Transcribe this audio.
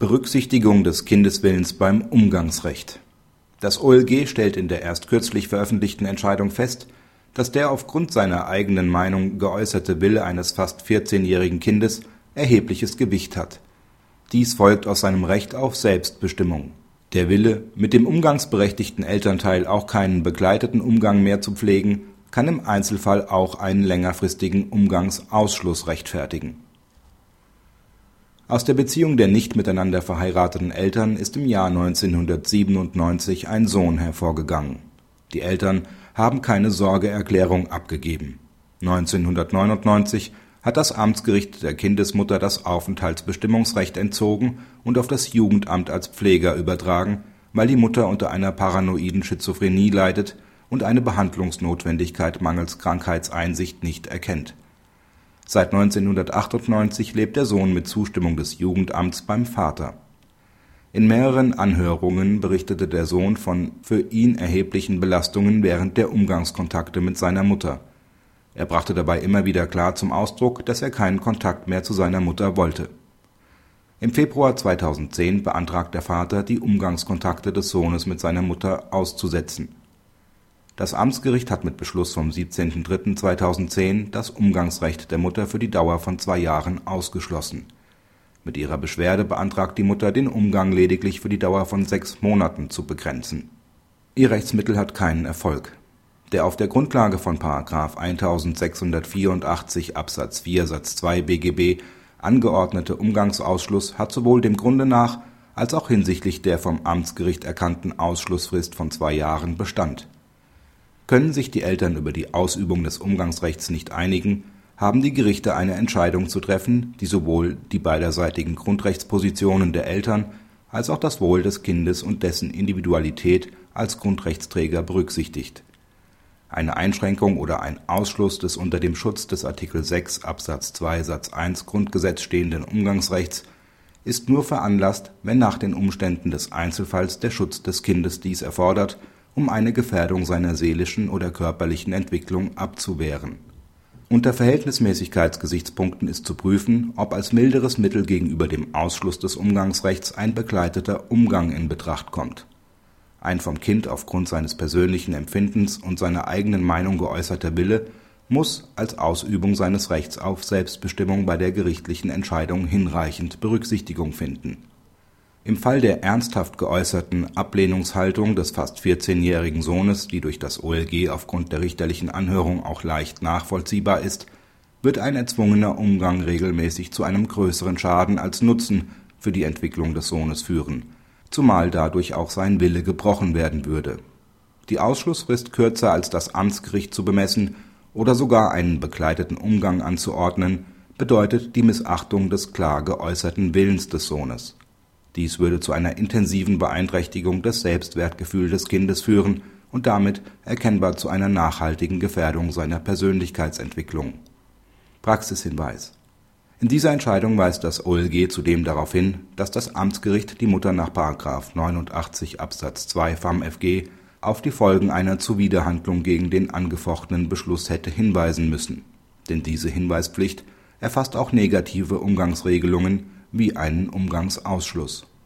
Berücksichtigung des Kindeswillens beim Umgangsrecht Das OLG stellt in der erst kürzlich veröffentlichten Entscheidung fest, dass der aufgrund seiner eigenen Meinung geäußerte Wille eines fast 14-jährigen Kindes erhebliches Gewicht hat. Dies folgt aus seinem Recht auf Selbstbestimmung. Der Wille, mit dem umgangsberechtigten Elternteil auch keinen begleiteten Umgang mehr zu pflegen, kann im Einzelfall auch einen längerfristigen Umgangsausschluss rechtfertigen aus der Beziehung der nicht miteinander verheirateten Eltern ist im Jahr 1997 ein Sohn hervorgegangen. Die Eltern haben keine Sorgeerklärung abgegeben. 1999 hat das Amtsgericht der Kindesmutter das Aufenthaltsbestimmungsrecht entzogen und auf das Jugendamt als Pfleger übertragen, weil die Mutter unter einer paranoiden Schizophrenie leidet und eine Behandlungsnotwendigkeit mangels Krankheitseinsicht nicht erkennt Seit 1998 lebt der Sohn mit Zustimmung des Jugendamts beim Vater. In mehreren Anhörungen berichtete der Sohn von für ihn erheblichen Belastungen während der Umgangskontakte mit seiner Mutter. Er brachte dabei immer wieder klar zum Ausdruck, dass er keinen Kontakt mehr zu seiner Mutter wollte. Im Februar 2010 beantragt der Vater, die Umgangskontakte des Sohnes mit seiner Mutter auszusetzen das Amtsgericht hat mit Beschluss vom 17.03.2010 das Umgangsrecht der Mutter für die Dauer von zwei Jahren ausgeschlossen. Mit ihrer Beschwerde beantragt die Mutter, den Umgang lediglich für die Dauer von sechs Monaten zu begrenzen. Ihr Rechtsmittel hat keinen Erfolg. Der auf der Grundlage von § 1684 Absatz 4 Satz 2 BGB angeordnete Umgangsausschluss hat sowohl dem Grunde nach als auch hinsichtlich der vom Amtsgericht erkannten Ausschlussfrist von zwei Jahren Bestand können sich die Eltern über die Ausübung des Umgangsrechts nicht einigen, haben die Gerichte eine Entscheidung zu treffen, die sowohl die beiderseitigen Grundrechtspositionen der Eltern als auch das Wohl des Kindes und dessen Individualität als Grundrechtsträger berücksichtigt. Eine Einschränkung oder ein Ausschluss des unter dem Schutz des Artikel 6 Absatz 2 Satz 1 Grundgesetz stehenden Umgangsrechts ist nur veranlasst, wenn nach den Umständen des Einzelfalls der Schutz des Kindes dies erfordert um eine Gefährdung seiner seelischen oder körperlichen Entwicklung abzuwehren. Unter Verhältnismäßigkeitsgesichtspunkten ist zu prüfen, ob als milderes Mittel gegenüber dem Ausschluss des Umgangsrechts ein begleiteter Umgang in Betracht kommt. Ein vom Kind aufgrund seines persönlichen Empfindens und seiner eigenen Meinung geäußerter Wille muss als Ausübung seines Rechts auf Selbstbestimmung bei der gerichtlichen Entscheidung hinreichend Berücksichtigung finden im Fall der ernsthaft geäußerten Ablehnungshaltung des fast 14-jährigen Sohnes, die durch das OLG aufgrund der richterlichen Anhörung auch leicht nachvollziehbar ist, wird ein erzwungener Umgang regelmäßig zu einem größeren Schaden als Nutzen für die Entwicklung des Sohnes führen, zumal dadurch auch sein Wille gebrochen werden würde. Die Ausschlussfrist kürzer als das Amtsgericht zu bemessen oder sogar einen begleiteten Umgang anzuordnen, bedeutet die Missachtung des klar geäußerten Willens des Sohnes dies würde zu einer intensiven Beeinträchtigung des Selbstwertgefühls des Kindes führen und damit erkennbar zu einer nachhaltigen Gefährdung seiner Persönlichkeitsentwicklung. Praxishinweis In dieser Entscheidung weist das OLG zudem darauf hin, dass das Amtsgericht die Mutter nach § 89 Absatz 2 FamFG auf die Folgen einer Zuwiderhandlung gegen den angefochtenen Beschluss hätte hinweisen müssen, denn diese Hinweispflicht erfasst auch negative Umgangsregelungen wie einen Umgangsausschluss